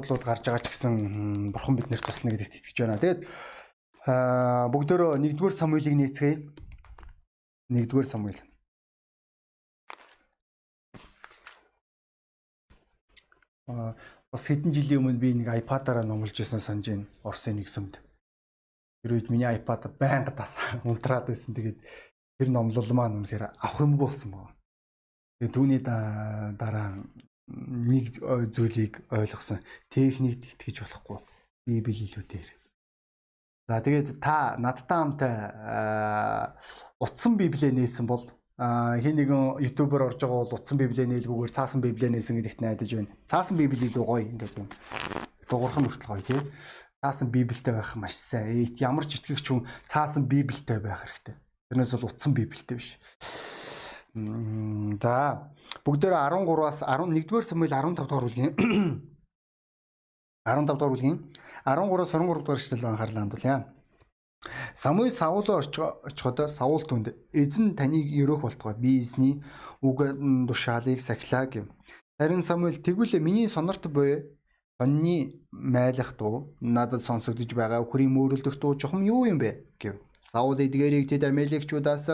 асуудлууд гарч байгаа ч гэсэн бурхан биднэрт туслана гэдэгт итгэж байна. Тэгээд бүгдөө нэгдүгээр Самуилыг нээцгээе. Нэгдүгээр Самуил. бас хэдэн жилийн өмнө би нэг iPad-аараа номлож ирсэн санаж байна. Орсын нэг сүмд. Тэр үед миний iPad байнга тас унтраад байсан. Тэгээд тэр номлол маань үнэхээр авах юм болсон байна. Тэгээд түүний дараа нэг зүйлийг ойлгосон. Техникт итгэж болохгүй. Библи илүүдээр. За тэгээд та надтай хамт утсан библийг нээсэн бол хин нэгэн ютубер орж байгаа бол утсан библийг нээлгүүгээр цаасан библийг нээсэн гэдэгт найдаж байна. Цаасан библи илүү гоё ингээд юм. Дугуурхан хүртэл гоё тий. Цаасан библитэй байх маш сайн. Эйт ямар ч итгэгч хүн цаасан библитэй байх хэрэгтэй. Тэрнээс бол утсан библитэй биш. За бүгдээр 13-аас 11-р Самуил 15 дугаар бүлгийн 15 дугаар бүлгийн 13-аас 23 дугаар эшлэл анхаарлаа хандуулъя. Самуиль Саулоо очиход Саул түнд эзэн таныг өрөөх болтгоо би эзний үг тушаалыг сахилаа гэв. Харин Самуиль тэгвэл миний сонорт буй онны майлах дуу надад сонсогдож байгаа хүрийн мөрөлдөх дуу чухам юу юм бэ гэв. Саул эдгээрийг тэд Амелекчудаас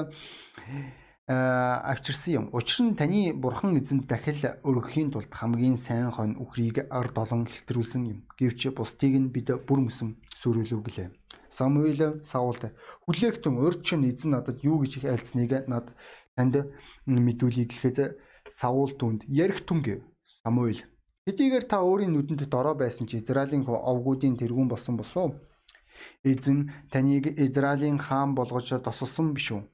авчирсан юм. Учир нь таны бурхан эзэнд дахил өргөхийн тулд хамгийн сайн хон үхрийг ард олон хэлтрүүлсэн юм. Гэвч бусдыг нь бид бүр мөсөн сүрүүлв гэлээ. Самуил Саулд хүлээгтэн урд чинь эзэн надад юу гэж их айлцныг над танд мэдүүлье гэхэд Саул түнд ярих түн гэв. Самуил хэдийгээр та өөрийн нүдэнд дорой байсан ч Израилийн овгуудын тэргүүн болсон босов. Эзэн таныг Израилийн хаан болгож тосолсон биш үү?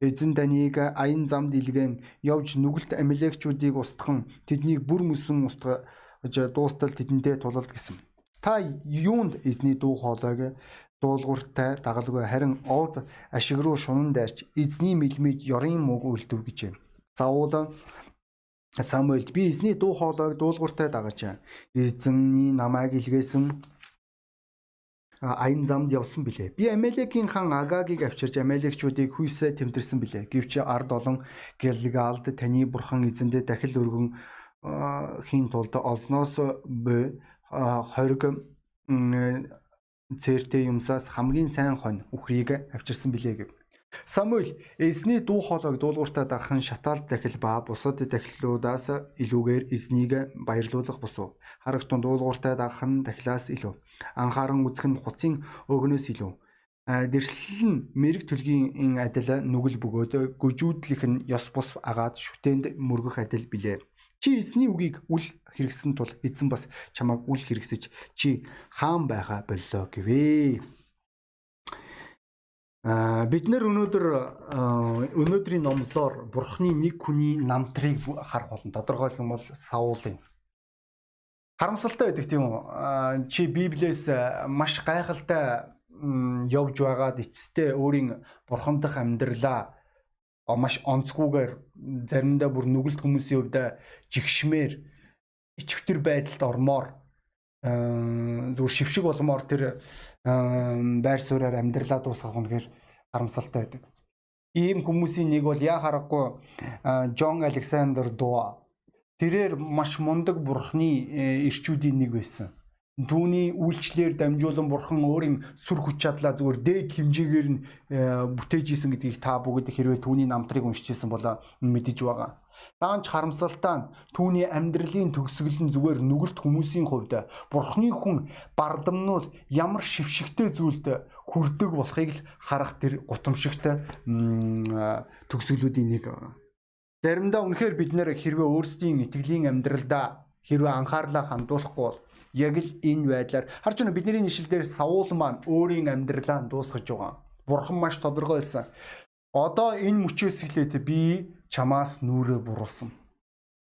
Эзэн таныг аян замд илгэн явж нүгэлт амилекчүүдийг устгах тэднийг бүр мөсөн устгаж дуустал тэдэнтэй тулалд гэсэн. Та юунд эзний дуу хоолойг дуулууртай дагалгүй харин оод ашиг руу шунан дайрч эзний мэлмид ёрын мөг үлдэв гэж. Заул Самуэль би эзний дуу хоолойг дуулууртай дагаж эзэнний намайг илгээсэн аян замд явсан билээ. Би Амелекийн хан Агагийг авчирч Амелекчүүдийг хүйсээ тэмдэрсэн билээ. Гэвч ард олон Гэлгалд таны бурхан эзэндээ дахил өргөн хийн тулд олсноос бо хориг цээртэй юмсаас хамгийн сайн хонь үхрийг авчирсан билээ гэв. Самуэль эзний дуу хоолойг дуулууртаа дагхан шатаалд дахил ба бусад дахилуудаас илүүгээр эзнийг баярлуулах босов. Харагтун дуулууртаа дагхан дахилаас илүү. Анхааран үзэх нь хуцын өгнөөс илүү. Дэрслэл нь мэрэг төлгийн адил нүгэл бөгөөд гүжүүдлэх нь ёс бус агаад шүтээнд мөргөх адил билээ. Чи эзний үгийг үл хэрэгсэн тул эзэн бас чамайг үл хэрэгсэж чи хаан байгаа боллоо гэвэ. А бид нэр өнөөдөр өнөөдрийн номлоор бурхны нэг хүний намтрыг харах болно. Тодорхойлох юм бол Саулын. Харамсалтай байдаг тийм үү? Чи Библиэс маш гайхалтай явж байгаад эцэстээ өөрийн бурхандах амьдралаа маш онцгүйгээр заримдаа бүр нүгэлт хүмүүсийн хувьд жигшмээр ичвтер байдалд ормоор зүгээр шившиг болмоор тэр байр сууриаар амьдралаа дуусгах үнэхээр харамсалтай байдаг. Ийм хүмүүсийн нэг бол яа харахгүй Джон Александр Дуа. Тэрээр маш мундаг бурхны э, ирчүүдийн нэг байсан түүний үйлчлэлээр дамжуулан бурхан өөрийн сүр хүч чадлаа зүгээр дээд хэмжээгээр нь э, бүтээж исэн гэдгийг та бүгд хэрвээ түүний намтрыг уншижсэн бол мэдэж байгаа. Даанч харамсалтай нь түүний амьдралын төгсгөл нь зүгээр нүгэлт хүмүүсийн хувьд бурхны хүн бардамнуул ямар шившигтэй зүйлд хүрдэг болохыг л харах тэр гутамшигтай төгсгөлүүдийн нэг. Заримдаа үнэхээр бид нэр хэрвээ өөрсдийн итгэлийн амьдралдаа хэрвээ анхаарлаа хандуулахгүй бол яг л энэ байдлаар харж байна бидний нэшлэлээр Саул маань өөрийн амьдралаа дуусгаж байгаа. Бурхан маш тодорхой байсан. Одоо энэ мөчөөс эхлээд би чамаас нүрээ буруулсан.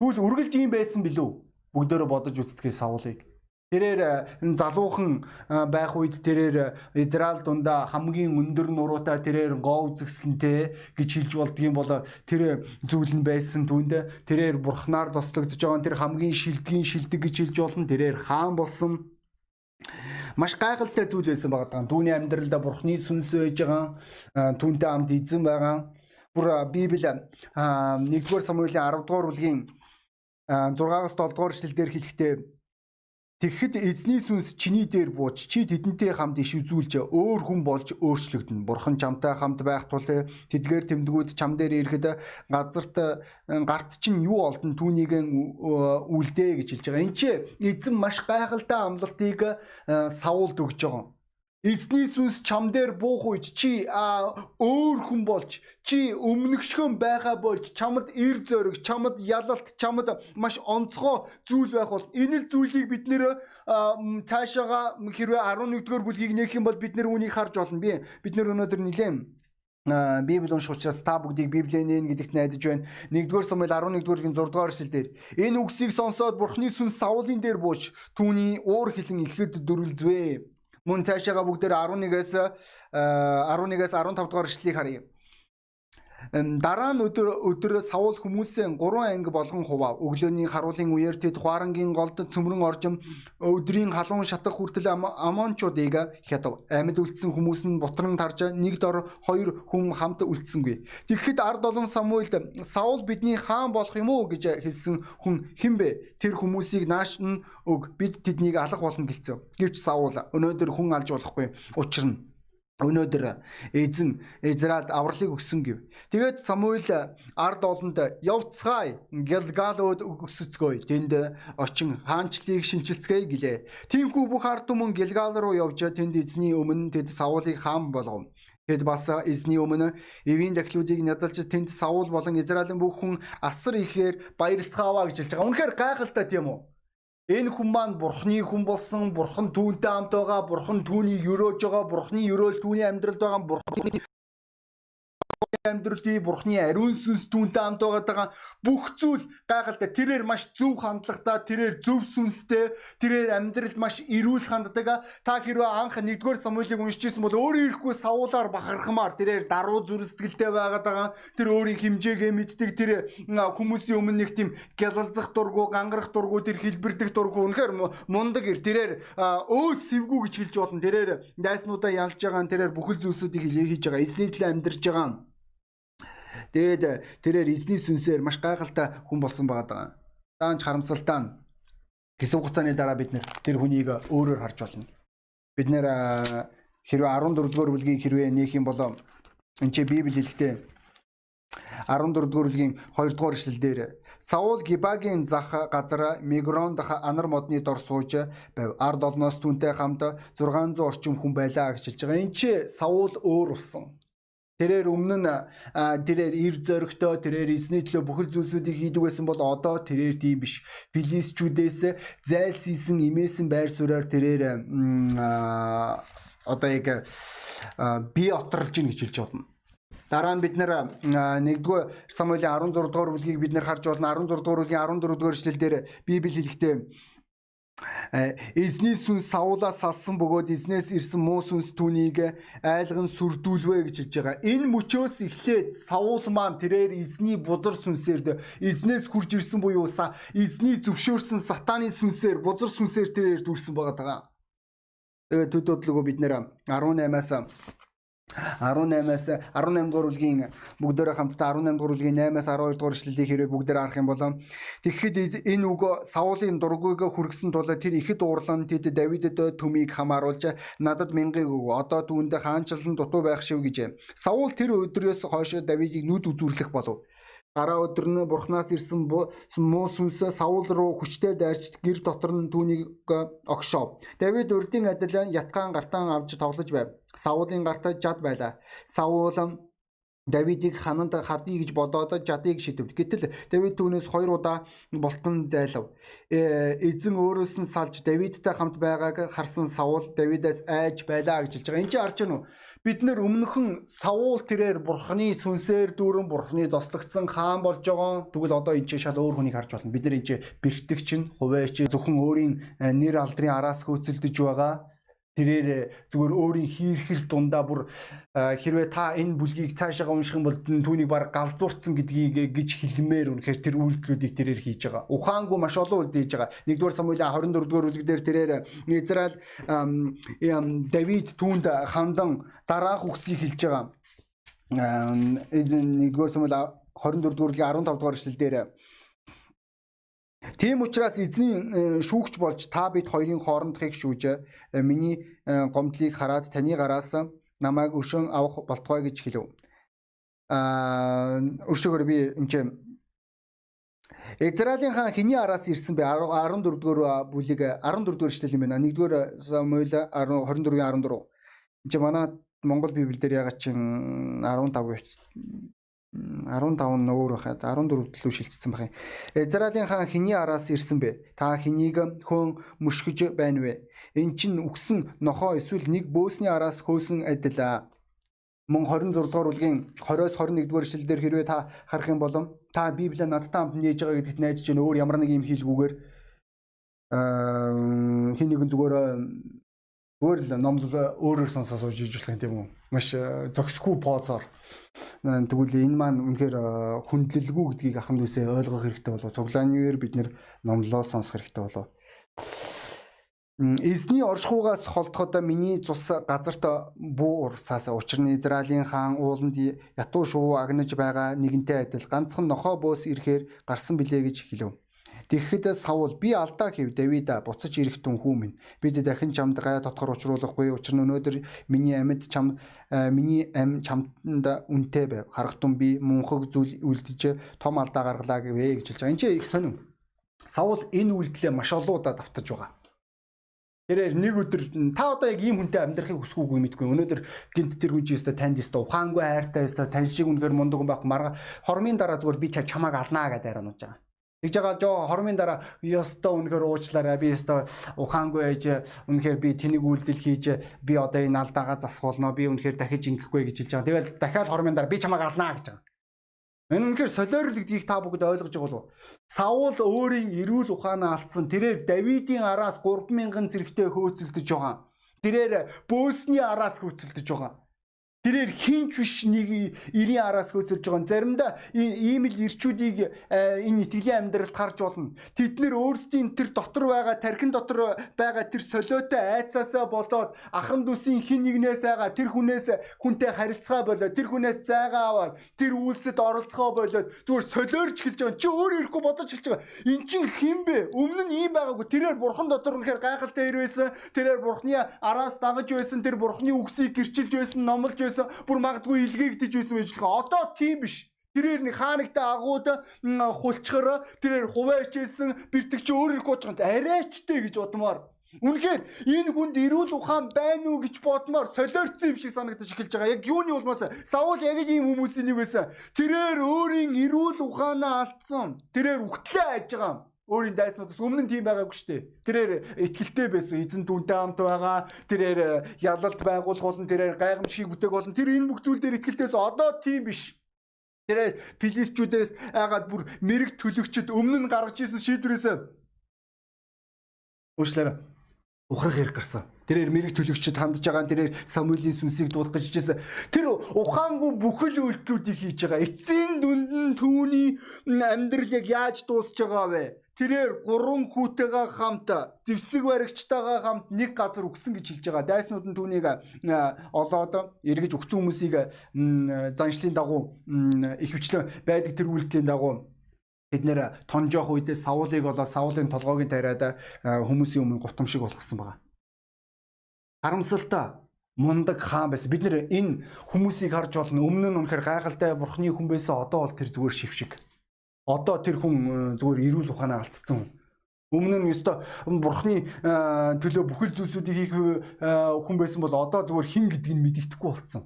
Тэгвэл үргэлж ийм байсан билүү? Бүгдөө бодож үзтгээ Саулыг. Тэрээр э, залуухан э, байх үед тэрээр э, Израиль дундаа хамгийн өндөр нуруутай тэрээр гоо үзэсгэлэнтэй гэж хэлж болдгийн бол тэр зүйл нь байсан түүнд тэрээр бурхнаар тослогдож байгаа тэр хамгийн шилдгийн шилдэг гэж хэлж болно тэрээр хаан болсон маш гайхалтай зүйл байсан байгаа. Түүний амьдралдаа бурхны сүнс байж байгаа. Түүнтэй хамт эзэн байгаа. Бүр Библи 1-р Самуилийн 10 дугаар бүлгийн 6-аас 7 дугаар эшлэлдэр хэлэхдээ Тэгэхэд эзний сүнс чиний дээр бууж чи тэдэнтэй хамт иш үзүүлж өөр хүн болж өөрчлөгдөн. Бурхан чамтай хамт байх тул тэдгээр тэмдгүүд чам дээр ирэхэд газарт гарт чинь юу олдон түүнийг үлдээ гэж хэлж байгаа. Энд чи эзэн маш гайхалтай амлалтыг савуулд өгж байгаа. Эзний сүнс чам дээр буух үед чи өөр хүн болж чи өмнөгшгөн байгаа болж чамд ир зөрөг чамд ялалт чамд маш онцгой зүйл байх бол энэ л зүйлийг бид нэр цаашаага хэрвээ 11 дугаар бүлгийг нээх юм бол бид нэр үүнийг харж олно би бид нэр өнөөдөр нилээн Библи унших учраас та бүгдийг Библийн нээн гэдэгт найдаж байна. 1-р Самуэль 11-р-гийн 6-р эшлэлдэр энэ үгсийг сонсоод Бурхны сүнс Саулын дээр бууж түүний уур хилэн ихэд дүрлзвэ. Мөн цаашаага бүгдээр 11-ээс 11-ээс 15 дугаар эшлэлийг харъя. Дараа нь өдөр өдөр Саул хүмүүсийн 3 анги болгон хуваав. Өглөөний харуулын үеэр тэд Хуарангийн голд цөмрөн оржим өдрийн халуун шатах хүртэл Амончуудыг хятав. Амьд үлдсэн хүмүүс нь бутран тарж нэг дор хоёр хүн хамт үлдсэнгүй. Тэгэхэд ард олон Самуильд Саул бидний хаан болох юм уу гэж хэлсэн хүн хэн бэ? Тэр хүмүүсийг нааш нь өг бид тэднийг алах болно гэлцэв. Гэвч Саул өнөөдөр хүн алж болохгүй. Учир нь өнөөдөр эзэн Израильд авралыг өгсөн гэв. Тэгээд Самуиль ард олонд явцгаая Гэлгалууд өсөцгөөе. Тэнд очин хаанчлыг шинчилцгээе гэлээ. Тиймгүй бүх ард түмэн Гэлгал руу явж тэнд эзний өмнө тэд Саулыг хаан болгов. Тэд бас эзний өмнө эвийн дахлуудыг нядалж тэнд Саул болон Израилийн бүх хүн асар ихээр баярлцгааваа гэж хэлж байгаа. Үнэхээр гайхалтай тийм үү? Энэ хүн маань бурхны хүн болсон, бурхан түүнтэй хамт байгаа, бурхан түүнийг өрөөж байгаа, бурхны өрөөл түүний амьдралд байгаа, бурхны амьдралын бурхны ариун сүнс түүнтэй хамт байгаа бүх зүйл гайхалтай. Тэрээр маш зөв хандлагатай тэрээр зөв сүнстэй тэрээр амьдралд маш эрүүл ханддаг. Та хэрвээ анх 1-р Самуилыг уншижсэн бол өөрөө ирэхгүй савуулаар бахархмаар тэрээр даруу зүрстгэлтэй байгаад байгаа. Тэр өөрийн хэмжээгээ мэддэг тэр хүмүүсийн өмнө нэг тийм гялалзах дургу гангарах дургу тэр хэлбэрдэх дургу. Үнэхээр мундаг ир. Тэрээр өө сэвгүү гэж хэлж болно. Тэрээр дайснуудаа ялж байгаа тэрээр бүхэл зүйлсүүдийг хийж байгаа. Эзний төлөө амьдарч байгаа Тэгээд тэрээр эзний сүнсээр маш гайхалтай хүн болсон байгаа. Даанч харамсалтай нь хэсэг хугацааны дараа бид нэр тэр хүнийг өөрөөр харж болно. Бид нэр э, хэрвээ 14 дугаар бүлгийг хэрвээ нээх юм бол энэ чи Библи хэлэхдээ 14 дугаар бүлгийн 2 дугаар эшлэлдэр Саул Гибагийн зах газар Мигрон дах анар модны дор сууж байв. Ард олноос түнтэй хамт 600 орчим хүн байлаа гэж хэлж байгаа. Энд чи Саул өөр болсон. Тэрээр өмнө нь тэрээр ир зөрөгтөө тэрээр эсний төлөө бүхэл зүйлсүүдийг хийдэг байсан бол одоо тэрээр тийм биш. Филистчүүдээс зайлсхийсэн имээсэн байр суурьаар тэрээр одоо яг би отролж гин гэж хэлж байна. Дараа нь бид нэр 1-р Самуэлийн 16 дугаар бүлгийг бид нэр харж болно. 16 дугаар бүлгийн 14 дугаар эшлэлдэр Библи хэлэхдээ эзний сүнс Саулаас салсан бөгөөд эзнээс ирсэн муу сүнс түүнийг айлган сүрдүүлвэ гэж хэлж байгаа. Энэ мөчөөс эхлээд Саул маань тэрээр эзний бузар сүнсээр эзнээс хурж ирсэн буюу эзний зөвшөөрсөн сатаны сүнсээр бузар сүнсээр тэрээр дүрсэн байгаа. Тэгээд төдөөдлөгөө бид нэр 18-аас 18-аас 18 дугаар бүлгийн бүгдээрээ хамтдаа 18 дугаар бүлгийн 8-аас 12 дугаар эшлэлийг хэрэг бүгдээр харах юм бол тэгэхэд энэ үг Саулын дургүйг хүргэсэн тул тэр ихэд уурлан тэд Давидэд төмийг хамааруулж надад мянгыг өг одоо түүнд хаанчлан дутуу байх шив гэж. Саул тэр өдрөөс хойш Давидыг нүд үзүүрлэх болов. Дараа өдөр нь Бурханаас ирсэн муу сүнс Саул руу хүчтэй дайрч гэр дотор нь түүнийг огшоо. Давид урдын адил ятгаан гартаан авч тоглож байв. Саулын гартаа жад байлаа. Саул Давидыг хананд хадъя гэж бодоод жадыг шидэв. Гэтэл Давид түүнээс хоёр удаа болтон зайлав. Э, эзэн өөрөөс нь салж Давидтай хамт байгааг харсан Саул Давидаас айж байлаа гэж хэлж байгаа. Энд чинь харж байна уу? Бид нэр өмнөхөн Саул тэрээр бурхны сүнсээр дүүрэн бурхны дослогдсон хаан болж байгаа. Тэгвэл одоо энэ чинь шал өөр хүнийг харж байна. Бид нар энэ чинь бэртэгч нь, хуваач, зөвхөн өөрийн э, нэр алдрын араас хөөцөлдөж байгаа тэрээр зүгээр өөрийн хийрхэл дундаа бүр хэрвээ та энэ бүлгийг цаашаа унших юм бол түүнийг баг галзуурцсан гэдгийг гэж хэлмээр үнэхээр тэр үйлдэлүүдийг тэрээр хийж байгаа. Ухаангүй маш олон үйлдэл хийж байгаа. 1-р Самуилийн 24 дугаар бүлгээр тэрээр Израиль Давид түүнд хандан дараах үгсийг хэлж байгаа. 1-р Самуиль 24 дугаар бүлгийн 15 дугаар эшлэл дээр Тийм учраас эзэн шүүгч болж та бид хоёрын хоорондохыг шүүжээ. Миний гомдлыг хараад таны гараас намайг өршөн авах болтугай гэж хэлв. Аа өршөөгөр би энэ Израилийн хаан хэний араас ирсэн бэ? 14 дугаар бүлэг 14 дугаар эшлэл юм байна. 1-р Самуэль 24-ийн 14. Энд чи манай Монгол Библиэлд ягаад чин 15 15 нөөр байхад 14 төлөв шилжсэн байх юм. Израилийн хаан хэний араас ирсэн бэ? Та хэнийг хөөн мушгиж байна вэ? Эн чин үгсэн нохоо эсвэл нэг бөөсний араас хөөсөн адил мөн 26 дугаар бүлгийн 20-оос 21 дугаар ишлэлдэр хэрвээ та харах юм бол та Библийг надтай хамт нээж байгаа гэдэгт найдаж байна. Өөр ямар нэг юм хийлгүүгээр хин нэгэн зүгээр зүгээр л номлол өөрөөр сонсоод сууж иж болох юм тийм үү? Маш зөксгүй позоор тэгвэл энэ маань үнэхээр хүндлэлгүй гэдгийг ахын дүүсээ ойлгох хэрэгтэй болов. Цуглаанээр бид нэр номлоо сонсох хэрэгтэй болов. Эзний оршихугаас холдоход миний цус газарт буу урсаас учир нь Израилийн хаан ууланд ятуу шувуу агнаж байгаа нэгэнтэй адил ганцхан нохоо бөөс ирэхээр гарсан билээ гэж хэлв. Тэгэхэд Саул би алдаа гэв Давид буцаж ирэх тун хүү минь. Бид дахин чамд гай тотгор учруулахгүй. Учир нь өнөөдөр миний амьд чам миний ам чамд үнтэй байв. Харагтун би мунхаг зүйл үлдэж том алдаа гаргалаа гэвэ гэж хэлж байгаа. Энд чинь их сонирм. Саул энэ үйлдэлээ маш олон удаа давтаж байгаа. Тэрээр нэг өдөр та одоо яг ийм хүнтэй амьдрахыг хүсэхүүгүй мэдгүй. Өнөөдөр гинт тэр хүн чи өстө танд өстө ухаангүй хайртай өстө тань шиг үнэхээр мундаг хүн байх марга хормын дараа зүгээр би чамааг алнаа гэдэг ярианууж байгаа. Тэгж байгаа жоо хормын дараа ёстой үнэхээр уучлаарай. Би ёстой ухаангүй ээж үнэхээр би тэнийг үйлдэл хийж би одоо энэ алдаагаа засгуулнаа. Би үнэхээр дахиж ингэхгүй гэж хэлж байгаа. Тэгэл дахиад хормын дараа би чамааг алнаа гэж байгаа. Энэ үнэхээр солиорл гэдгийг та бүгд ойлгож байгаа болов. Саул өөрийн эрүүл ухаанаа алдсан. Тэрээр Давидын араас 3000 зэрэгтэй хөөцөлдөж байгаа. Тэрээр бөөсний араас хөөцөлдөж байгаа. Тэрээр хинч биш нэг 90 араас хөөцөлж байгаа. Заримдаа ийм л ирчүүдийг энэ итгэлийн амьдралд харж болно. Тэд нэр өөрсдийн тэр дотор байгаа тархин дотор байгаа тэр солиотой айцаасаа болоод ахан дүүсийн хин нэгнээс байгаа тэр хүнээс хүнтэй харилцаа болоод тэр хүнээс зайгаа аваад тэр үйлсэд оролцохоо болоод зүгээр солиорч эхэлж байгаа. Чи өөр ирэхгүй бодож эхэлж байгаа. Эн чин хин бэ? Өмнө нь ийм байгаагүй. Тэрээр бурхан дотор үнэхээр гайхалтай ир байсан. Тэрээр бурханы араас дагаж байсан. Тэр бурханы үгсийг гэрчилж байсан, номлож байсан бүр магадгүй илгээгдэж байсан байж л одоо тийм биш тэрээр нэг хаанагтай агууд хулчхаар тэрээр хуваачээсэн бэртгч өөр их гооч ганц арайчтэй гэж бодмоор Үнэхээр энэ хүнд эрүүл ухаан байна уу гэж бодмоор солиорцсон юм шиг санагдаж эхэлж байгаа. Яг юуны улмаас Саул яг ийм хүмүүсийн нэг байсан. Тэрээр өөрийн эрүүл ухаанаа алдсан. Тэрээр үхтлээ айж байгаа өөрийн дайснуудаас өмнө нь тийм байгаагүй шүү дээ. Тэрээр ихтгэлтэй байсан. Эзэн дүнтэй хамт байгаа. Тэрээр э, ялалт байгуулах болон тэрээр гайхамшигыг бүтээх болон тэр энэ бүх зүйл дээр ихтгэлтэйс одоо тийм биш. Тэрээр филистчүүдээс айгаад бүр мэрэг төлөгчд өмнө нь гаргаж ирсэн шийдвэрээс уучлаарай. Ухрах хэрэг гарсан. Тэрээр мэрэг төлөгчд хандж байгаа тэрээр Самуэлийн сүнсийг дуудах гэж хичээсэн. Тэр ухаангүй бүхэл үйлдэлүүдийг хийж байгаа. Эцсийн дүнд нь түүний амьдрал яг яаж дуусч байгаа вэ? Тэрээр гурван хүүтэйгээ хамт зэвсэг баригчтайгаа хамт нэг газар өгсөн гэж хэлж байгаа. Дайснууд нь түүнийг олоод эргэж өгсөн хүмүүсийг заншлын дагуу ихэвчлэн байдаг тэр үйлдэлийн дагуу бид нэр тонжоох үедээ Саулыг болоо Саулын толгойг тараад хүмүүсийн өмнө гутамшиг болгосон байгаа. Харамсалтай мундаг хаан байсан. Бид нэр энэ хүмүүсийг харж болно. Өмнө нь үнэхээр гайхалтай бурхны хүн байсан. Одоо бол тэр зүгээр шившиг одоо тэр хүн э, зүгээр эрүүл ухаанаа алдсан. Өмнө нь өстой бурхны э, төлөө бүхэл зүйлсүүдийг хийх э, хүн байсан бол одоо зүгээр хин гэдгийг нь мэддэхгүй болцсон.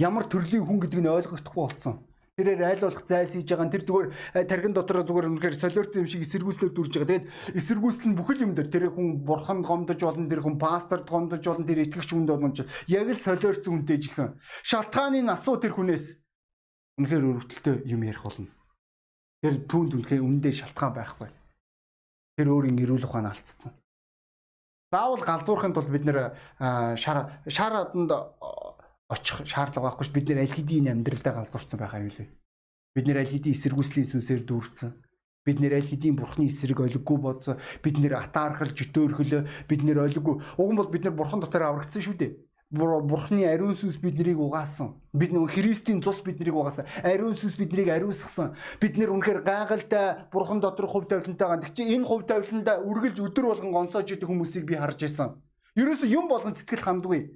Ямар төрлийн хүн гэдгийг нь ойлгохдохгүй болцсон. Тэрээр айл болох зайлс хийж байгаа. Тэр зүгээр тархин дотор зүгээр үнэхээр солиорцсон юм шиг эсэргүүцлээр дүрж байгаа. Тэгээд эсэргүүцэл нь бүхэл юм дээр тэр хүн бурханд гомдож болно, тэр хүн пасторд гомдож болно, тэр итгэгч хүнд болно ч яг л солиорцсон хүнтэй жилхэн. Шалтгааны насуу тэр хүнээс үнэхээр өрөвдөлтөй юм ярих болно. Тэр түүнд үнэхээр өмнөдөө шалтгаан байхгүй. Тэр өөрийн эрүүл ухаан алдсан. Заавал галзуурахын тулд бид нэр шар шар аданд очих шаардлага байхгүй ш бид нэр аль хэдийн амьдралдаа галзуурсан байгаа юм лээ. Бид нэр аль хэдийн эсэргүүцлийн сүнсээр дүүрсэн. Бид нэр аль хэдийн бурхны эсрэг олиггүй бодсон. Бид нэр атаархал жөтөөрхөл бид нэр олиггүй. Уг нь бол бид нэр бурхан дотор аврагдсан шүү дээ. Бурхны ариун сүнс биднийг угаасан. Бид нөгөө Христийн цус биднийг угаасан. Ариун сүнс биднийг ариусгасан. Бид нэр үнэхээр гайхалтай Бурхан доторх хувь тавилантайгаа. Тэг чи энэ хувь тавиландаа үргэлж өдөр болгон гонсоож идэх хүмүүсийг би харж ирсэн. Ерөөсө юм болгон сэтгэл хандгүй.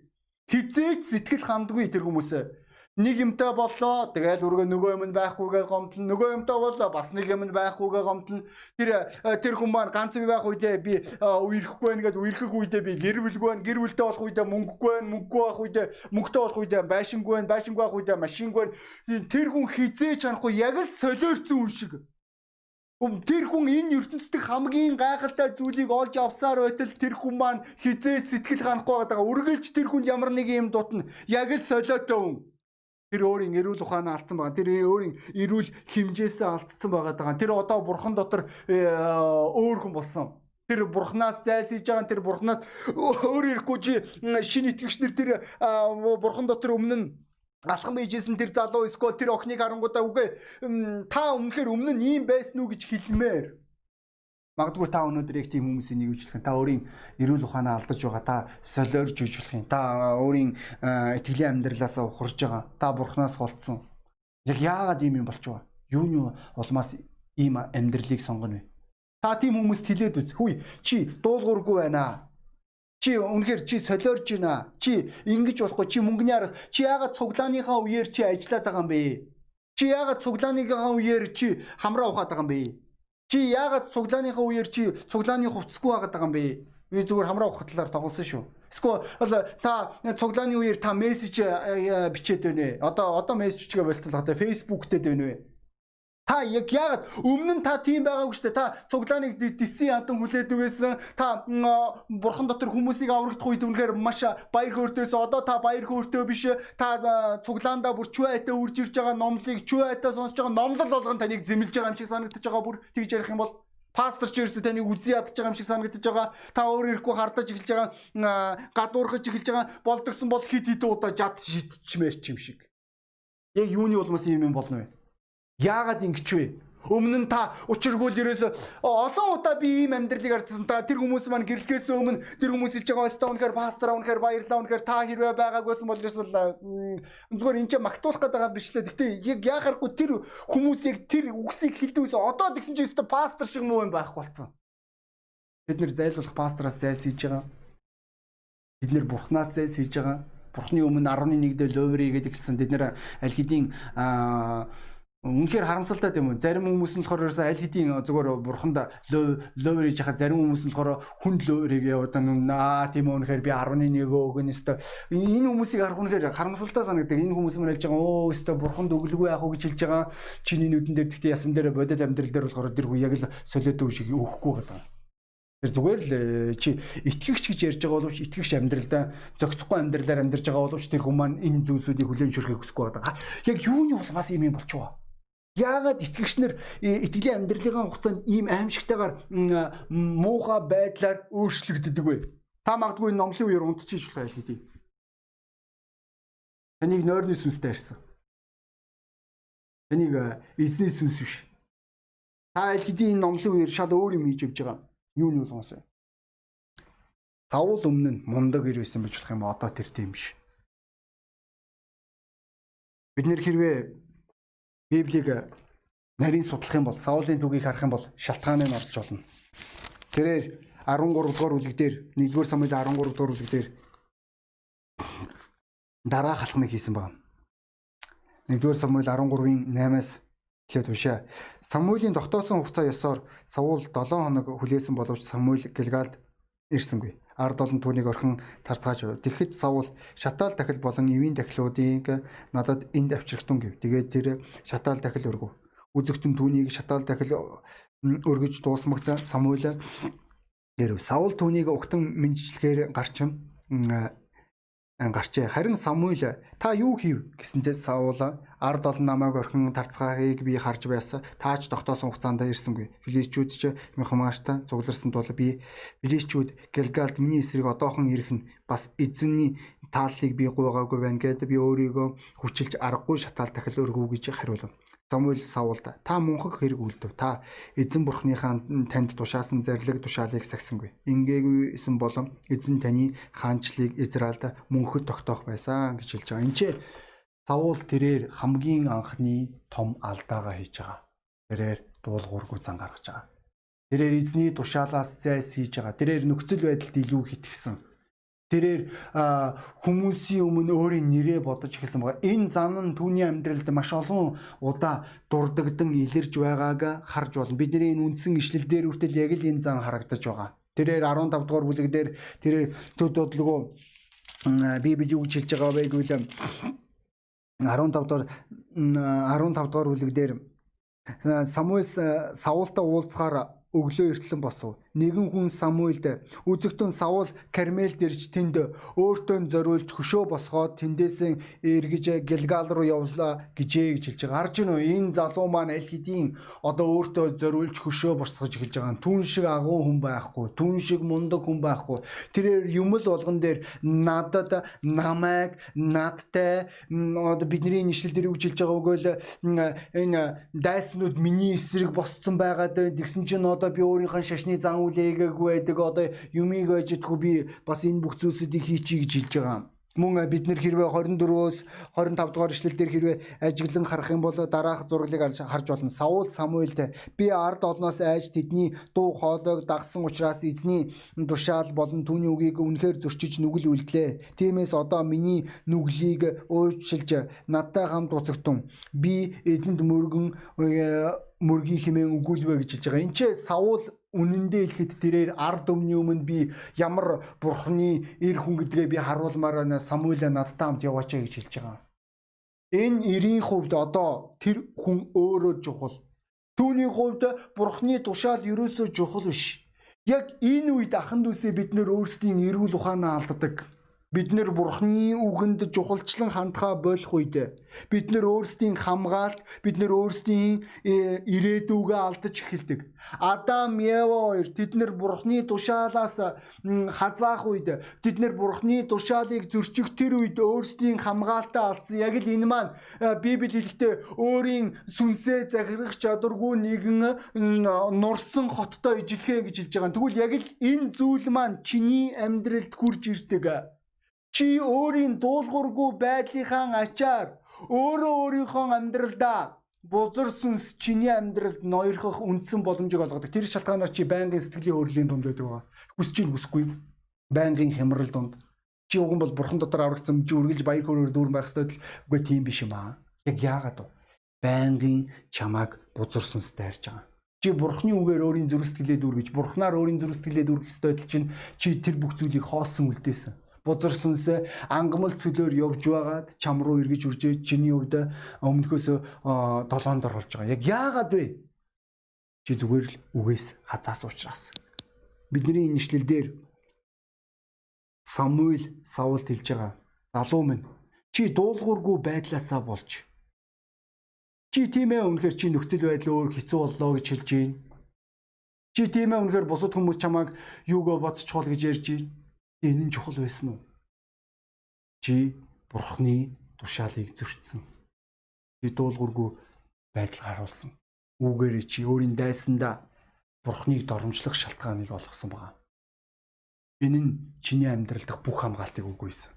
Хизээч сэтгэл хандгүй тэр хүмүүсээ нэг юмтай боллоо. Тэгэл үргээ нөгөө юм байхгүйгээ гомдлон. Нөгөө юмтай боллоо. Бас нэг юм байхгүйгээ гомдлон. Тэр э, тэр хүн маань ганц би байх үедээ би э, үерхэхгүй байх гэдэг үерхэх үедээ би гэр бүлгүй байх. Гэр бүлтэй болох үедээ мөнгөгүй байх. Мөнгөгүй байх үедээ мөнгөтэй болох үедээ байшингүй байх. Байшингүй байх үедээ машингүй байх. Тэр хүн хизээ чанахгүй яг л солиорцсон хүн шиг. Тэр хүн энэ ертөнцийн хамгийн гайхалтай зүйлийг олж авсаар байтал тэр хүн маань хизээ сэтгэл ханахгүй байгаа. Үргэлж тэр хүн ямар нэг юм дутна. Яг л солиотой хүн. Тэр өөрийн эрүүл ухаанаа алдсан байгаа. Тэр өөрийн эрүүл хэмжээсээ алдсан байгаа даа. Тэр одоо бурхан дотор э, өөр хүн болсон. Тэр бурхнаас зайлсхийж байгаа тэр бурхнаас өөр ирэхгүй чи шинэ итгэгч нар тэр бурхан дотор өмнө нь алхам хийжсэн тэр залуу эсвэл тэр охиныг харангуудаа үгүй та өмнөхөр өмнө нь ийм байсан уу гэж хэлмээр Магадгүй та өнөөдөр яг тийм хүмүүсийн нэг үжлэх та өөрийн эрүүл ухаанаа алдаж байгаа та солиорж юм та өөрийн итгэлийн амьдралаасаа ухарж байгаа та бурхнаас голцсон яг яагаад ийм юм болж байгаа юуны улмаас ийм амьдралыг сонгоно вэ? Та тийм хүмүүст хэлээд үз. Хүй чи дуулуургүй байна. Чи үнэхээр чи солиорж байна. Чи ингэж болохгүй чи мөнгөний араас чи яагаад цуглааныхаа үеэр чи ажиллаад байгаа юм бэ? Чи яагаад цуглааныхаа үеэр чи хамраа ухаад байгаа юм бэ Чи яагаад цуглааныхаа үеэр чи цуглааны хувцсгүй байгаад байгаа юм бэ? Би зүгээр хамраа ухах талаар тоглосон шүү. Эсвэл та цуглааны үеэр та мессеж э, э, бичээд байна вэ? Одоо одоо мессеж бичгээ болцсон л одоо Facebook дээр байна вэ? Та яг яагаад өмнө нь та тийм байгаагүй шүү дээ. Та цуглааныг диссэн ядан хүлээд үгээсэн. Та бурхан дотор хүмүүсийг аврагдах үед үнэхээр маш баяр хөөртэйс одоо та баяр хөөртэй биш. Та цуглаандаа бүр чүайтаа үрж ирж байгаа номлыг чүайтаа сонсож байгаа номлол болгон таныг зэмлж байгаа юм шиг санагдаж байгаа бүр тэгж ярих юм бол пастор ч ерөөсө таныг үзий ядж байгаа юм шиг санагдаж байгаа. Та өөр ирэхгүй хардаж эхэлж байгаа, гадуурхаж эхэлж байгаа. Болдгсон бол хит хит удаа жад шидчмээр ч юм шиг. Яг юуны улмаас юм юм болно вэ? Яагаад ингэж вэ? Өмнө нь та учиргүй л ерөөсө олон удаа би ийм амьдралыг харсан. Та тэр хүмүүс маань гэрлэхээс өмнө тэр хүмүүс хэлж байгаа өстө үнэхээр пастор үнэхээр баярлаа үнэхээр та хэрвээ байгаагүйсэн бол ерөөсө зүгээр энэ ч магтуулах гэдэг байгаа биш лээ. Гэтэ яг яахааргүй тэр хүмүүсийг тэр үгсийг хэлдэгээс одоо тэгсэн чинь өстө пастор шиг муу юм байхгүй болсон. Бид нэр зайлуулах пастораас зайлсхийж байгаа. Бид нэр бурхнаас зайлсхийж байгаа. Бурхны өмнө 11 дээр ловри гэдэг гисэн бид нэр аль хэдийн аа Үнэхээр харамсалтай тийм үү? Зарим хүмүүс нь болохоор ерөөсөө аль хэдийн зүгээр бурханд ловер хийж хахад зарим хүмүүс нь болохоор хүн ловерийг яваад аа тийм үү үнэхээр би 11 өгөн өстө энэ хүмүүсийг харах үнэхээр харамсалтай санагддаг. Энэ хүмүүс мань хэлж байгаа өө өстө бурханд өглөгөө яах вэ гэж хэлж байгаа. Чиний нүдэн дээр тэгтээ ясам дээр бодит амьдрал дээр болохоор тэр хүн яг л солиод үг шиг өгөхгүй байгаа. Тэр зүгээр л э, чи итгэгч гэж ярьж байгаа боловч итгэгч амьдралдаа зохицохгүй амьдралаар амьдарч байгаа боловч тэр хүмүүс маань энэ зүйлсүүдийг хүлээн зөвшөөрөхийг хүсэхгүй байгаа. Яг юуны улмаас юм юм болчихвоо. Яагаад итгэгч нар э, итгэлийн амьдралын хугацаанд ийм аимшигтайгаар муухай байдлаар өөрчлөгддөг вэ? Та магадгүй номлын үеэр унтчих болох айл хэдий. Таныг нойрны сүнстэй арьсан. Таныг эзний сүнс биш. Та аль хэдийн энэ номлын үеэр шал өөр юм хийж явж байгаа. Юу нь болгоос вэ? Саул өмнө нь мундаг ирсэн байж болох юм одоо тэр тийм биш. Бид нэр хэрвээ Библийг нарийн судлах юм бол Саулын түүхийг харах юм бол шалтгааны нь олж болно. Тэрээр 13 дугаар бүлэг дээр 1-р Самуэль 13 дугаар бүлэг дээр дараа халахмыг хийсэн байна. 1-р Самуэль 13-ын 8-аас эхлээд уншаа. Самуэлийн тогтоосон хугацаа ёсоор Саул 7 хоног хүлээсэн боловч Самуэль Гэлгалд ирсэнгүй ард олон түүнийг орхин тарцгааж байв. Тэгэхэд Саул шатаал дахил болон эвийн дахилуудыг надад энд авчирхтун гэв. Тэгээд тэр шатаал дахил өргөв. Үзэгтэн түүнийг шатаал дахил өргөж дуусмагцаа Самуэль гэрв. Саул түүнийг угтан мэдчилгээр гарчим гарчээ. Харин Самуэль та юу хийв гэсэнтэй Саул ард олон намайг орхин тарцгаахыг би харж байсан. Таач тогтоосон хугацаанд ирсэнгүй. Филистичүүд ч Мехмашта цугларсан тул би Филистичүүд Гэлгалд миний эсрэг одоохон ирэх нь бас эзэнний тааллыг би гуйгаагүй байна гэдэг би өөрийгөө хүчилж аргагүй шатаал дахил өргөв гэж хариулав. Самуэль Саулд та мунхаг хэрэг үлдэв. Та эзэн бурхныхаа танд тушаасан зарлиг тушаалыг сагсангүй. Ингээгээсэн болон эзэн таны хаанчлыг Израильд мөнхөд тогтоох байсан гэж хэлж байгаа. Энд чи Саул тэрээр хамгийн анхны том алдаагаа хийж байгаа. Тэрээр дуулуургүй зан гаргаж байгаа. Тэрээр эзний тушаалаас зайс хийж байгаа. Тэрээр нөхцөл байдалд илүү хитгэсэн Тэрээр хүмүүсийн өмнө өөрийн нэрээ бодож эхэлсэн байгаа. Энэ зан нь түүний амьдралд маш олон удаа дурддагдан илэрж байгааг харж болно. Бидний энэ үндсэн ишлэл дээр үртэл яг л энэ зан харагдаж байгаа. Тэрээр 15 дугаар бүлэг дээр тэрээр төд бодлого Библи юу гэж хэлж байгаа вэ гэвэл 15 дугаар 15 дугаар бүлэг дээр Самуэль Саултай уулзахаар өглөө эртлэн босов. Нэгэн хүн Самуэлд үзэгтэн Саул Кармел дэрж тэнд өөртөө зориулж хөшөө босгоод тэндээс эргэж Гэлгал руу явлаа гэжээ гэж хэлж байгаа. Харж гинөө энэ залуу маань аль хэдийн одоо өөртөө зориулж хөшөө босгож эхэлж байгаа. Түн шиг агуу хүн байхгүй, түн шиг мундаг хүн байхгүй. Тэрээр юм л болгон дээр надад намайг надтай одоо бидний нэшлэл дээр үжилж байгаа үгэл энэ дайснууд миний эсрэг босцсон байгаад тэгсэн чинь одоо би өөрийнхөө шашны зан үйл ээгээгүй байдаг одоо юмыг ойждгүй би бас энэ бүх зүйлсүүдийг хийчихье гэж хэлж байгаа мөн бид нэр хэрвээ 24-өөс 25 дугаар ишлэл дээр хэрвээ ажиглан харах юм бол дараах зураглыг харж болно. Саул Самуэлд би ард олноос айж тэдний дуу хоолойг дагсан учраас эзний тушаал болон түүний үгийг үнэхээр зөрчиж нүгэл үлдлээ. Тиймээс одоо миний нүглийг уучлж надтай хамт уцагтун. Би эзэнд мөргөн мөргий хэмээн өгүүлвэ гэж хэлж байгаа. Энд чи Саул үнэндээ хэлэхэд тэрээр ард өмнө өмнө би ямар бурхны эр хүн гэдгээ би харуулмаар байна. Самуэль надтай хамт яваач гэж хэлж байгаа. Энэ эрийн хувьд одоо тэр хүн өөрөө чухал. Түүний хувьд бурхны тушаал ерөөсөө чухал биш. Яг энэ үед ахын дүүсээ бид нөр өөрсдийн эрүүл ухаанаа алддаг Бид нэр бурхны үгэнд чухалчлан хандхаа болох үед бид нэр өөрсдийн хамгаалт, бид нэр өөрсдийн э, ирээдүгээ алдаж эхэлдэг. Адам, Ева хоёр тэд нэр бурхны тушаалаас хазаах үед тэд нэр бурхны тушаалыг зөрчих тэр үед өөрсдийн хамгаалтаа алдсан. Яг л энэ маань э, Библи хэлэхдээ өөрийн сүнсээ захирах чадваргүй нэгэн нурсан хоттой ижилхээ гэж хэлж байгаа. Тэгвэл яг л энэ зүйл маань чиний амьдралд хурж ирдэг. Чи өөрийн дуулуургүй байдлынхаа ачаар өөрөө өөрийнхөө амьдралдаа бузар сүнс чиний амьдралд ноёрхох үндсэн боломжийг олгодог. Тэр шалтгаанаар чи байнгын сэтгэлийн хөөрлийн дунд байдаг ба. Хүсэж ийн хүсэхгүй байнгын хямрал дунд. Чи уг нь бол бурхан дотор аврагдсан чи үргэлж баяр хөөрөөр дүүрэн байх ёстой л үгүй тийм биш юм аа. Яг яагаад вэ? Байнгын чамааг бузар сүнстэй харж байгаа. Чи бурхны үгээр өөрийн зүрх сэтгэлээ дүүргэж, бурхнаар өөрийн зүрх сэтгэлээ дүүргэх ёстой чинь чи тэр бүх зүйлийг хоосон үлдээсэн бузар сүнсээ ангамл цөлөөр явж байгаад чам руу эргэж үржээ чиний хувьд өмнөхөөс долоонд оруулж байгаа. Яг яагаад вэ? Чи зүгээр л үгээс хазаас уучраас. Бидний энэ нэшлэл дээр Самуэль Саулт хэлж байгаа. Залуу минь чи дуулуургүй байдлаасаа болж Чи тийм ээ үнэхээр чи нөхцөл байдал өөр хэцүү боллоо гэж хэлж байна. Чи тийм ээ үнэхээр бусад хүмүүс чамайг юугаа бодчихвол гэж ярьж байна. Энэ нь чухал байсан уу? Чи бурхны тушаалыг зөрчсөн. Чи дуулуургүй байдал харуулсан. Үүгээрээ чи өөрийн дайсандаа бурхныг доромжлох шалтгааныг олгосон байгаа. Энэ нь чиний амьдрал дахь бүх хамгаалтыг үгүйсэн.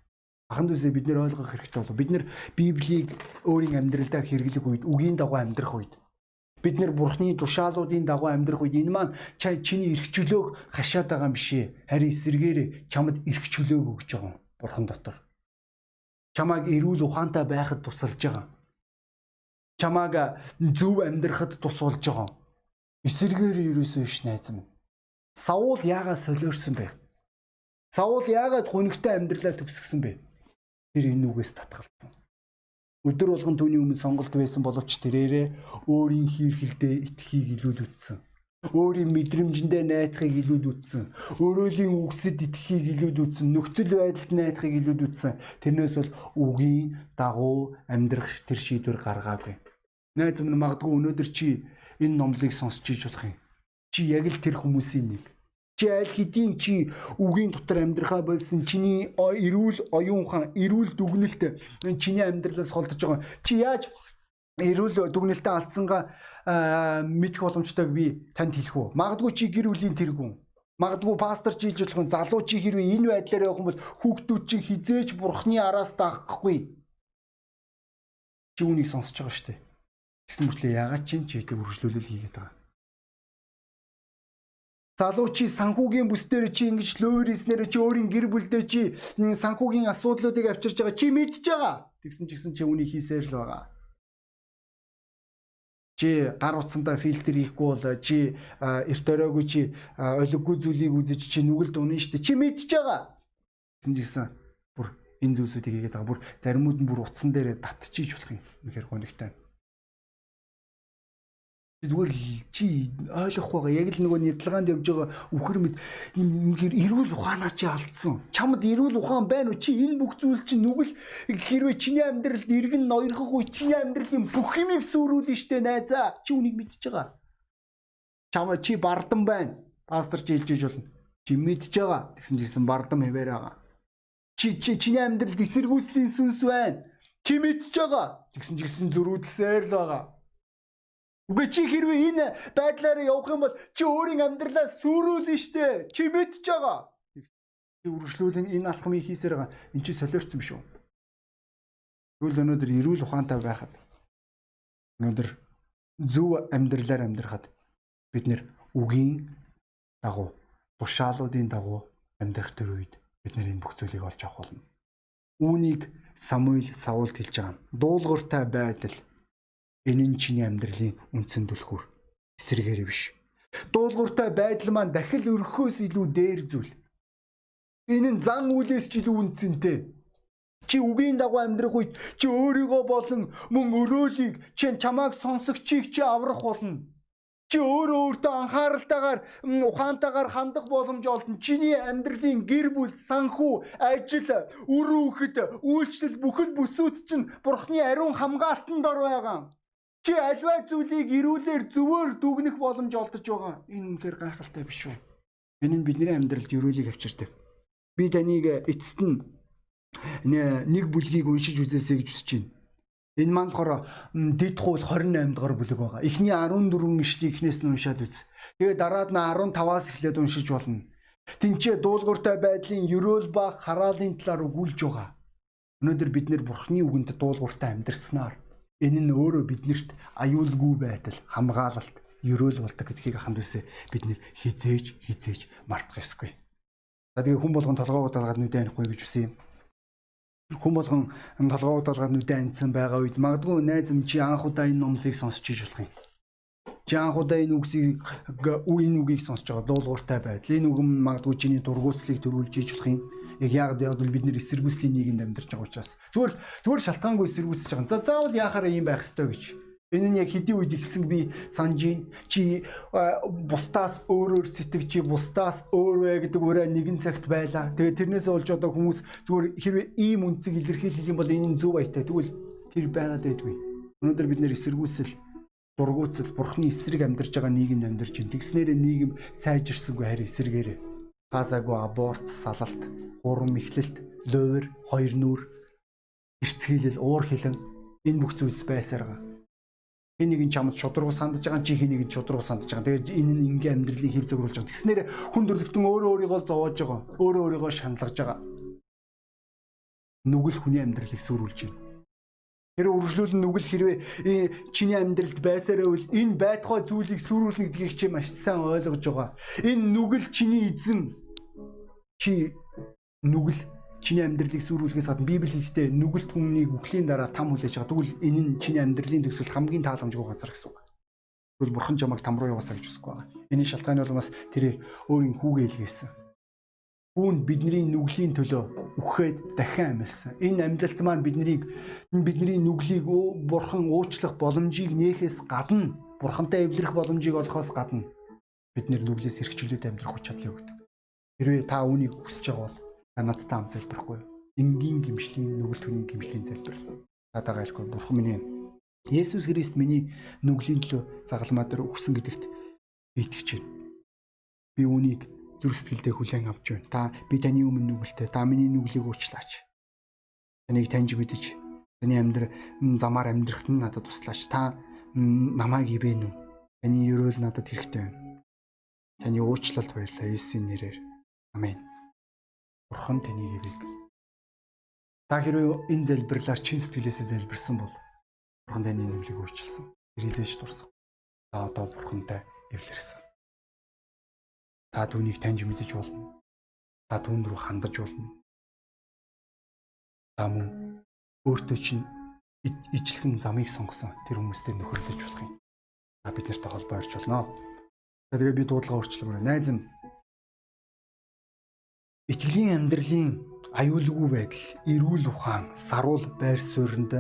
Ахан дүүсээ бид нэр ойлгох хэрэгтэй болов. Бид нэр Библийг өөрийн амьдралдаа хэрэглэх үед, үгийн дагуу амьдрах үед бид нэр бурхны тушаалуудын дагуу амьдрах үед энэ маань чай чиний эрх чөлөөг хашаад байгаа юм бишээ. Харин эсэргээр чамд эрх чөлөөг өгж байгаа бурхан дотор. Чамааг эрүүл ухаантай байхад тусалж байгаа. Чамааг зөв амьдрахад тусалж байгаа. Эсэргээр ерөөсөө биш найз минь. Саул яагаад солиорсон бэ? Саул яагаад хунигтай амьдралаа төгсгсөн бэ? Тэр энэ үгээс татгалцсан. Өдөр болгон түүний өмнө сонголт байсан боловч тэрээрээ өөрийн хийрхэлдээ итгэхийг илүүлүүлсэн. Өөрийн мэдрэмжэндээ найдахыг илүүлүүлсэн. Өөрөөлийн үгсэд итгэхийг илүүлүүлсэн. Нөхцөл байдалд найдахыг илүүлүүлсэн. Тэрнээс бол үгийн дагуу амьдрах тэр шийдвэр гаргаагүй. Найз минь магадгүй өнөөдөр чи энэ номлыг сонсч иж болох юм. Чи яг л тэр хүмүүсийн нэг. Аль хэдийн чи үгийн дотор амьдрахаа болсон чиний эрүүл оюун ухаан, эрүүл дүгнэлт чиний амьдралаас холдож байгаа. Чи яаж эрүүл дүгнэлтээ алдсангаа мэдэх боломжтойг би танд хэлэх үү. Магадгүй чи гэр бүлийн тэргүүн. Магадгүй пастор чи хэлж болох залуу чи хэрвээ энэ байдлаар явах юм бол хүүхдүүд чи хизээж бурхны араас даахгүй. Чи үнийг сонсож байгаа шүү дээ. Тэгсэн мөртлөө ягаад чи чиглэг үргэлжлүүлэл хийгээд байгаа. Залуу чи санхүүгийн бүс дээр чи ингэж лөөрийснээр чи өөрийн гэр бүлдээ чи санхүүгийн асуудлуудыг авчирч байгаа. Чи мэдж байгаа. Тэгсэн ч гэсэн чи үнийг хийсээр л байгаа. Чи гар утсандаа фильтр хийхгүй бол чи эрт оройгүй чи олиггүй зүйлийг үзэж чи нүгэлд унах штэ чи мэдж байгаа? Гэсэн жигсэн бүр энэ зүйлсүүдийг хийгээд байгаа. Бүр заримуд нь бүр утсан дээр татчихиж болох юм. Үнэхээр гонигтай зүгээр чи ойлгох байгаа. Яг л нөгөө нэдлгаанд явж байгаа үхэр мэд үнэхээр эрүүл ухаанаа чи алдсан. Чамд эрүүл ухаан байна уу? Чи энэ бүх зүйл чинь нүгэл хэрвээ чиний амьдралд иргэн ноёрхох үе чиний амьдралын бүх юмыг сүрүүлнэ штэ найзаа. Чи үнийг мэдчихэж байгаа. Чамаа чи бардан байна. Пастор чи хэлж иж болно. Чи мэдчихэж байгаа. Тэгсэн чигсэн бардам хэвээр байгаа. Чи чи чиний амьдралд эсэргүүцлийн сүнс байна. Чи мэдчихэж байгаа. Тэгсэн чигсэн зөрүүдлсээр л байгаа Үгүй чи хэрвээ энэ байдлаар явах юм бол чи өөрийн амьдралаа сүрүүлнэ штэ. Чи мэдж байгаа. Чи үргэлжлүүлэн энэ алхмыг хийсээр байгаа. Эн чи солиорцсон биш үү? Тэгвэл өнөөдөр эрүүл ухаантай байхад өнөөдөр зөв амьдралаар амьдрахад бид нэр үгийн дагуу тушаалуудын дагуу амьдрах төр үед бид нэр энэ бүх зүйлийг олж авах болно. Үүнийг Самуиль Саулд хэлж байгаа. Дуулууртай байдал Энэ нь чиний амьдралын үндсэн түлхүүр. Эсрэгээр биш. Дуулууртай байдал маань дахил өрхөхөөс илүү дээр зүйл. Энэ нь зан үйлээс ч илүү үндсэнтэй. Чи үгийн дагуу амьдрах үед чи өөрийгөө болон мөн өрөөлийг чи чамааг сонсогчийг чи аврах болно. Чи өөрөө өөртөө анхааралтайгаар ухаантайгаар хандах боломж олдно. Чиний амьдралын гэр бүл, санхүү, ажил, үр хүүхэд, үйлчлэл бүхэл бүсүүд чинь Бурхны ариун хамгаалтанд ор байгаа. Чи альва зүйлийг ирүүлэр зөвөр дүгнэх боломж олдож байгаа. Энэ үнэхээр гайхалтай биш үү? Энэ нь бидний амьдралд өрөөлийг авчирдаг. Би таныг эцэст нь нэг бүлгийг уншиж үзээсэй гэж хүсэж байна. Энэ маань болохоор дэд хууль 28 дугаар бүлэг байгаа. Эхний 14 ишлийг эхнээс нь уншаад үз. Тэгээд дараад нь 15-аас эхлээд уншиж болно. Тинчээ дуулууртай байдлын ерөөл ба хараалын талаар өгүүлж байгаа. Өнөөдөр бид нэр Бурхны үгэнд дуулууртай амьдрснаар Энэ нь өөрөө биднэрт аюулгүй байдал, хамгаалалт, ерөөл болдог гэдгийг аханд үсэ бид нэр хизээж хизээж мартах ёсгүй. За тэгээ хүн болгон толгоо удаалгаад нүдэ анихгүй гэж үсэн юм. Хүн болгон толгоо удаалгаад нүдэ анцсан байгаа үед магадгүй найз минь чи анх удаа энэ номлыг сонсч иж болох юм. Чи анх удаа энэ үгсийг энэ үгийг сонсож байгаа дуулууртай байдал. Энэ үг нь магадгүй чиний дургуутслыг төрүүлж иж болох юм Яг яг бол бид нэр эсэргүүцлийн нийгэмд амьдарч байгаа учраас зүгээр зүгээр шалтгаангүй эсэргүүцэж байгаа. За заавал яхаараа ийм байх ёстой гэж. Энэ нь яг хэдийн үед ихсэн би санжийн чи бусдаас өөрөөр сэтгэж чи бусдаас өөрөө гэдэг үрээ нэгэн цагт байла. Тэгээ тэрнээс олж одоо хүмүүс зүгээр хэрвээ ийм үнцэг илэрхийлэх юм бол энэ нь зөв баятай. Тэгвэл тэр байгаад байдгүй. Өнөөдөр бид нэр эсэргүүцэл дургуутсал бурхны эсрэг амьдарч байгаа нийгэмд амьдарч байна. Тэгснээрээ нийгэм сайжирсангүй харин эсрэгээрээ фазаагүй аборт, салалт, хурам ихлэлт, ловер, хоёр нүур, эрцгийлэл, уур хилэн энэ бүх зүйлс байсаар байгаа. Хэн нэгэн чамд шудраг сандж байгаа чи хэн нэгэн шудраг сандж байгаа. Тэгээд энэ нь ингийн амьдралыг хэв зөврүүлж байгаа. Тэгснээр хүн төрлөختөн өөрөө өөрийгөө зовоож байгаа. Өөрөө өөрийгөө шаналгаж байгаа. Нүгэл хүний амьдралыг сүрүүлж байна. Тэр үргэлжлүүлэн нүгэл хэрвээ э, чиний амьдралд байсараа үл энэ байтугай зүйлийг сүрүүлнэ гэдгийг чи маш сайн ойлгож байгаа. Энэ нүгэл чиний эзэн чи нүгэл чиний амьдралыг сүрүүлэхээс гадна Библи хэлэхдээ нүгэлт хүнийг үхлийн дараа там хүлээж байгаа. Тэгвэл энэ нь чиний амьдралын төгсөл хамгийн тааламжгүй газар гэсэн үг. Тэгвэл бурхан чамайг там руу яваасаа гэж хүсэхгүй байгаа. Энэ шалтгааны бол бас тэр өөрийн хүүгээ илгээсэн. Үүн бидний нүглийн төлөө үхээд дахин амьдсан. Энэ амьдлалт маань биднийг бидний нүглийг бурхан уучлах боломжийг нээхээс гадна бурхантай эвлэрэх боломжийг олохоос гадна бид нүглээс эрхчлээд амьдрах хүч чадлыг өгдөг. Хэрвээ та үүнийг хүсэж байгаа бол та надтай хамт залбирахгүй. Энгийн гимшлийн нүгэл түүний гимшлийн залбир. Надаа гайлгүй бурхан минь Есүс Христ миний нүглийн төлөө загалмаа дээр өгсөн гэдэгт итгэж байна. Би үүнийг зүрх сэтгэлдээ хүлээн авч байна. Та би таны өмнө нүгэлтэй. Та миний нүглийг уучлаач. Таныг таньж мэдэж Таны амьдрал замаар амьдрахт нь надад туслаач. Та намайг ивэн үү? Таны өрөөл надад хэрэгтэй байна. Таны уучлалт баярлалаа Иесийн нэрээр. Амен. Бурхан таныг ивэг. Та хэрвээ энэ залбирлаар чин сэтгэлээсээ залбирсан бол Бурхан таны нүглийг өөрчилсөн. Ирэлж дурсан. Та одоо Бурхантай эвлэрсэн. Та түүнийг таньж мэдэж болно. Та түүнд рүү хандаж болно. Та мөн өөртөө чинь ижлэхэн замыг сонгосон тэр хүмүүстэй нөхөрлөж болох юм. Та бид нартай холбоо орж болно. За тэгээ би дуудлага өөрчлөмөр. Найз минь итгэлийн амьдралын аюулгүй байдал, эрүүл ухаан, саруул байр суурьнд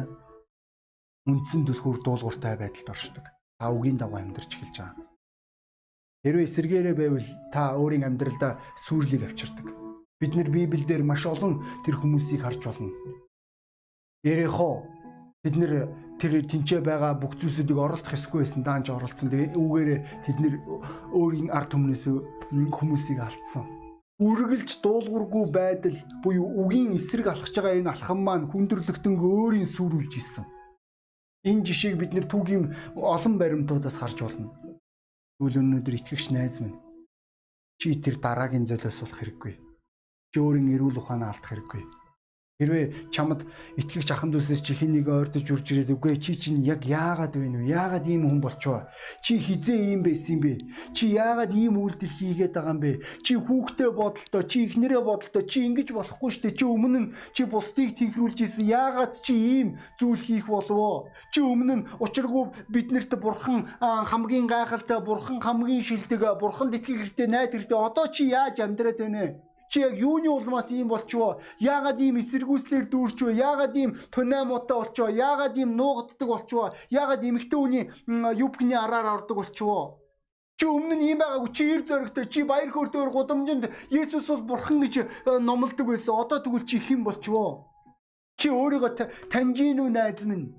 үндсэн түлхүүр дуулууртай байдалд оршдог. Та үгийн дагуу амьдарч эхэлж байгаа. Хэрвээ эсэргээрээ байвал та өөрийн амьдралдаа сүрлийг авчирдаг. Бид нэр Библиэлд маш олон тэр хүмүүсийг харж болно. Ерехо бид нэр тэр тэнцээ байгаа бүх зүйлсүүдийг оролдох эсгүй байсан даанч оролцсон. Тэгээ үүгээр тэд нэр өөрийн ард түмнээс хүмүүсийг алдсан. Үргэлж дуулуургүй байдал буюу үгийн эсрэг алхаж байгаа энэ алхам маань хүндрэлтэн өөрийн сүрүүлж исэн. Энэ жишээг бид нэр түүгийн олон баримтуудаас харж болно. Тэгвэл өнөөдөр итгэгч найз минь чи тэр дараагийн золиос болох хэрэггүй. Чи өөрийн эрүүл ухаанаа алдах хэрэггүй Хэрвээ чамд итгэгч ахын дүүсээс чи хин нэг ойртож үрж ирээд үгүй чи чинь яг яагаад вэ нү? Яагаад ийм хүн болчихоо? Чи хизээ ийм байсан бэ? Чи яагаад ийм үйлдэл хийгээд байгаа юм бэ? Чи хүүхдээ бодолтой, чи ихнэрээ бодолтой, чи ингэж болохгүй штэ. Чи өмнө нь чи бусдыг тэнхрүүлж исэн. Яагаад чи ийм зүйл хийх болов? Чи өмнө нь учиргүй биднэрт бурхан хамгийн гайхалтай, бурхан хамгийн шилдэг, бурханд итгэх хэрэгтэй, найд хэрэгтэй. Одоо чи яаж амьдраад байна? Чи яг юуны улмаас ийм болчихвоо? Яагаад ийм эсэргүүцлэр дүүрч вэ? Яагаад ийм тунай муутай болчихвоо? Яагаад ийм нуугддаг болчихвоо? Яагаад эмэгтэй хүний юбкны араар ордог болчихвоо? Чи өмнө нь ийм байгаагүй чи ир зөрөгтэй чи баяр хөөртэйгээр гудамжинд Есүс бол бурхан гэж э, номлодог байсан. Одоо тэгвэл чи хэн болчихвоо? Чи өөрийгөө таньж гин үү найз минь?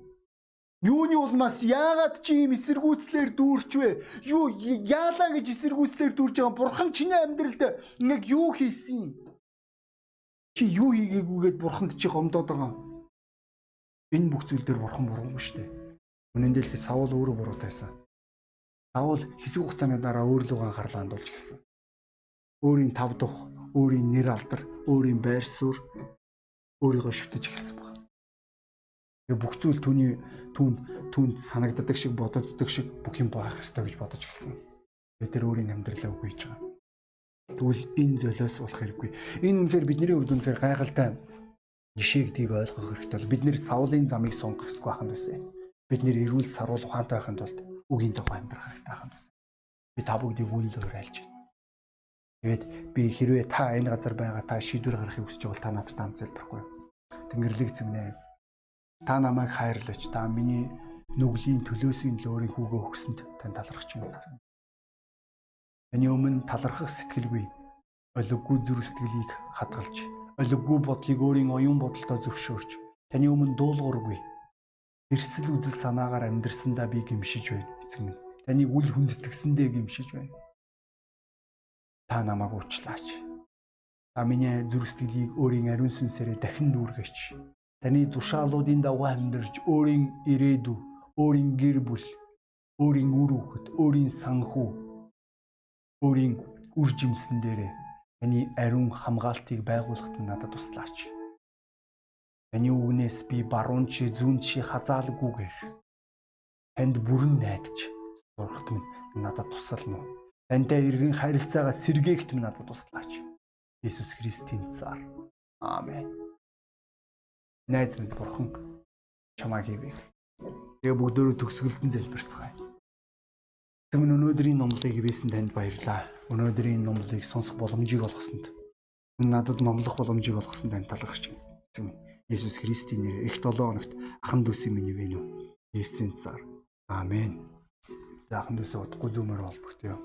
Юуны улмаас яагаад чи ийм эсэргүүцлэр дүүрч вэ? Юу яалаа гэж эсэргүүцлэр дүүрж байгаа бурхан чиний амьдралд нэг юу хийсэн? Чи юу хийгээгүйгээд бурханд чи гомдоод байгаа? Энэ бүх зүйл дээр бурхан буруугүй шүү дээ. Үнэн дээр л Саул өөрөө буруутайсан. Саул хэсэг хугацааны дараа өөр лугаа анхаарлаа хандуулж гисэн. Өөрийн тав дух, өөрийн нэр алдар, өөрийн байр суурь өөрийгөө шүтэж эхэлсэн баг. Тэгээ бүх зүйл түүний түүнд түүнд санагддаг шиг бодогддог шиг бүх юм байх ёстой гэж бодож гисэн. Тэгээд тэр өөрийн амьдралаа үгүйж байгаа. Тэгвэл энэ золиос болох хэрэггүй. Энэ үнэхээр бидний хувьд үнэхээр гайхалтай жишээг тийг ойлгох хэрэгтэй бол бид нэр савлын замыг сонгох хэрэггүй байханд байсан. Бид нэр эрүүл саруул ухаантай байханд бол үгийн дагуу амьдрах хэрэгтэй байханд байсан. Би та бүгдийг үнэлээр айлж байна. Тэгээд би хэрвээ та энэ газар байгаа та шийдвэр гаргахыг хүсэж бол та надад хамт залбирахгүй. Тэнгэрлэг зэмнээ Та намайг хайрлаач. Та миний нүглийн төлөөсийн л өөрийн хүүгөө өгсөнд тань талархаж байна. Таны өмнө талархах сэтгэлгүй олиггүй зүрх сэтгэлийг хадгалж, олиггүй бодлыг өөрийн оюун бодолтой зөвшөөрч, таны өмнө дуулуургүй эрсэл үзэл санаагаар амьдрсандаа би гимшиж байна эцэг минь. Таныг үл хүндэтгсэндээ гимшиж байна. Та намайг уучлаач. Та миний зүрх сэтгэлийг өөрийн ариун сүнсээрээ дахин дүүргэж Таны тушаалуудын дагуу амьдарч өөрийн ирээдүй, өөрийн гэр бүл, өөрийн үр хүүхэд, өөрийн санхүү, өөрийн үр жимсэн дээрээ таны ариун хамгаалтыг байгуулахад надад туслаач. Таны үгнээс би баруун чи зүүн чи хазаалгүйгээр танд бүрэн найдаж сурахт минь надад тусална уу? Тантай иргэн харилцаагаа сэргээхт минь надад туслаач. Иесус Христийн цаар. Аамен найз минь бурхан чамаа хийвээ. Тэгээ бүгдөө төгсгөлтөн залбирцгаая. Тэгмэн өнөөдрийн номлыг хивээсэн танд баярлалаа. Өнөөдрийн номлыг сонсох боломжийг олгосонд надад номлох боломжийг олгосон танд талархаж байна. Тэгмэн Есүс Христийн нэрээр их 7 хоногт ахан дүүсийн минь вэ нү. Есүсийн цаар. Аамен. За ахан дүүсээ удахгүй зүүмээр холбогдъё.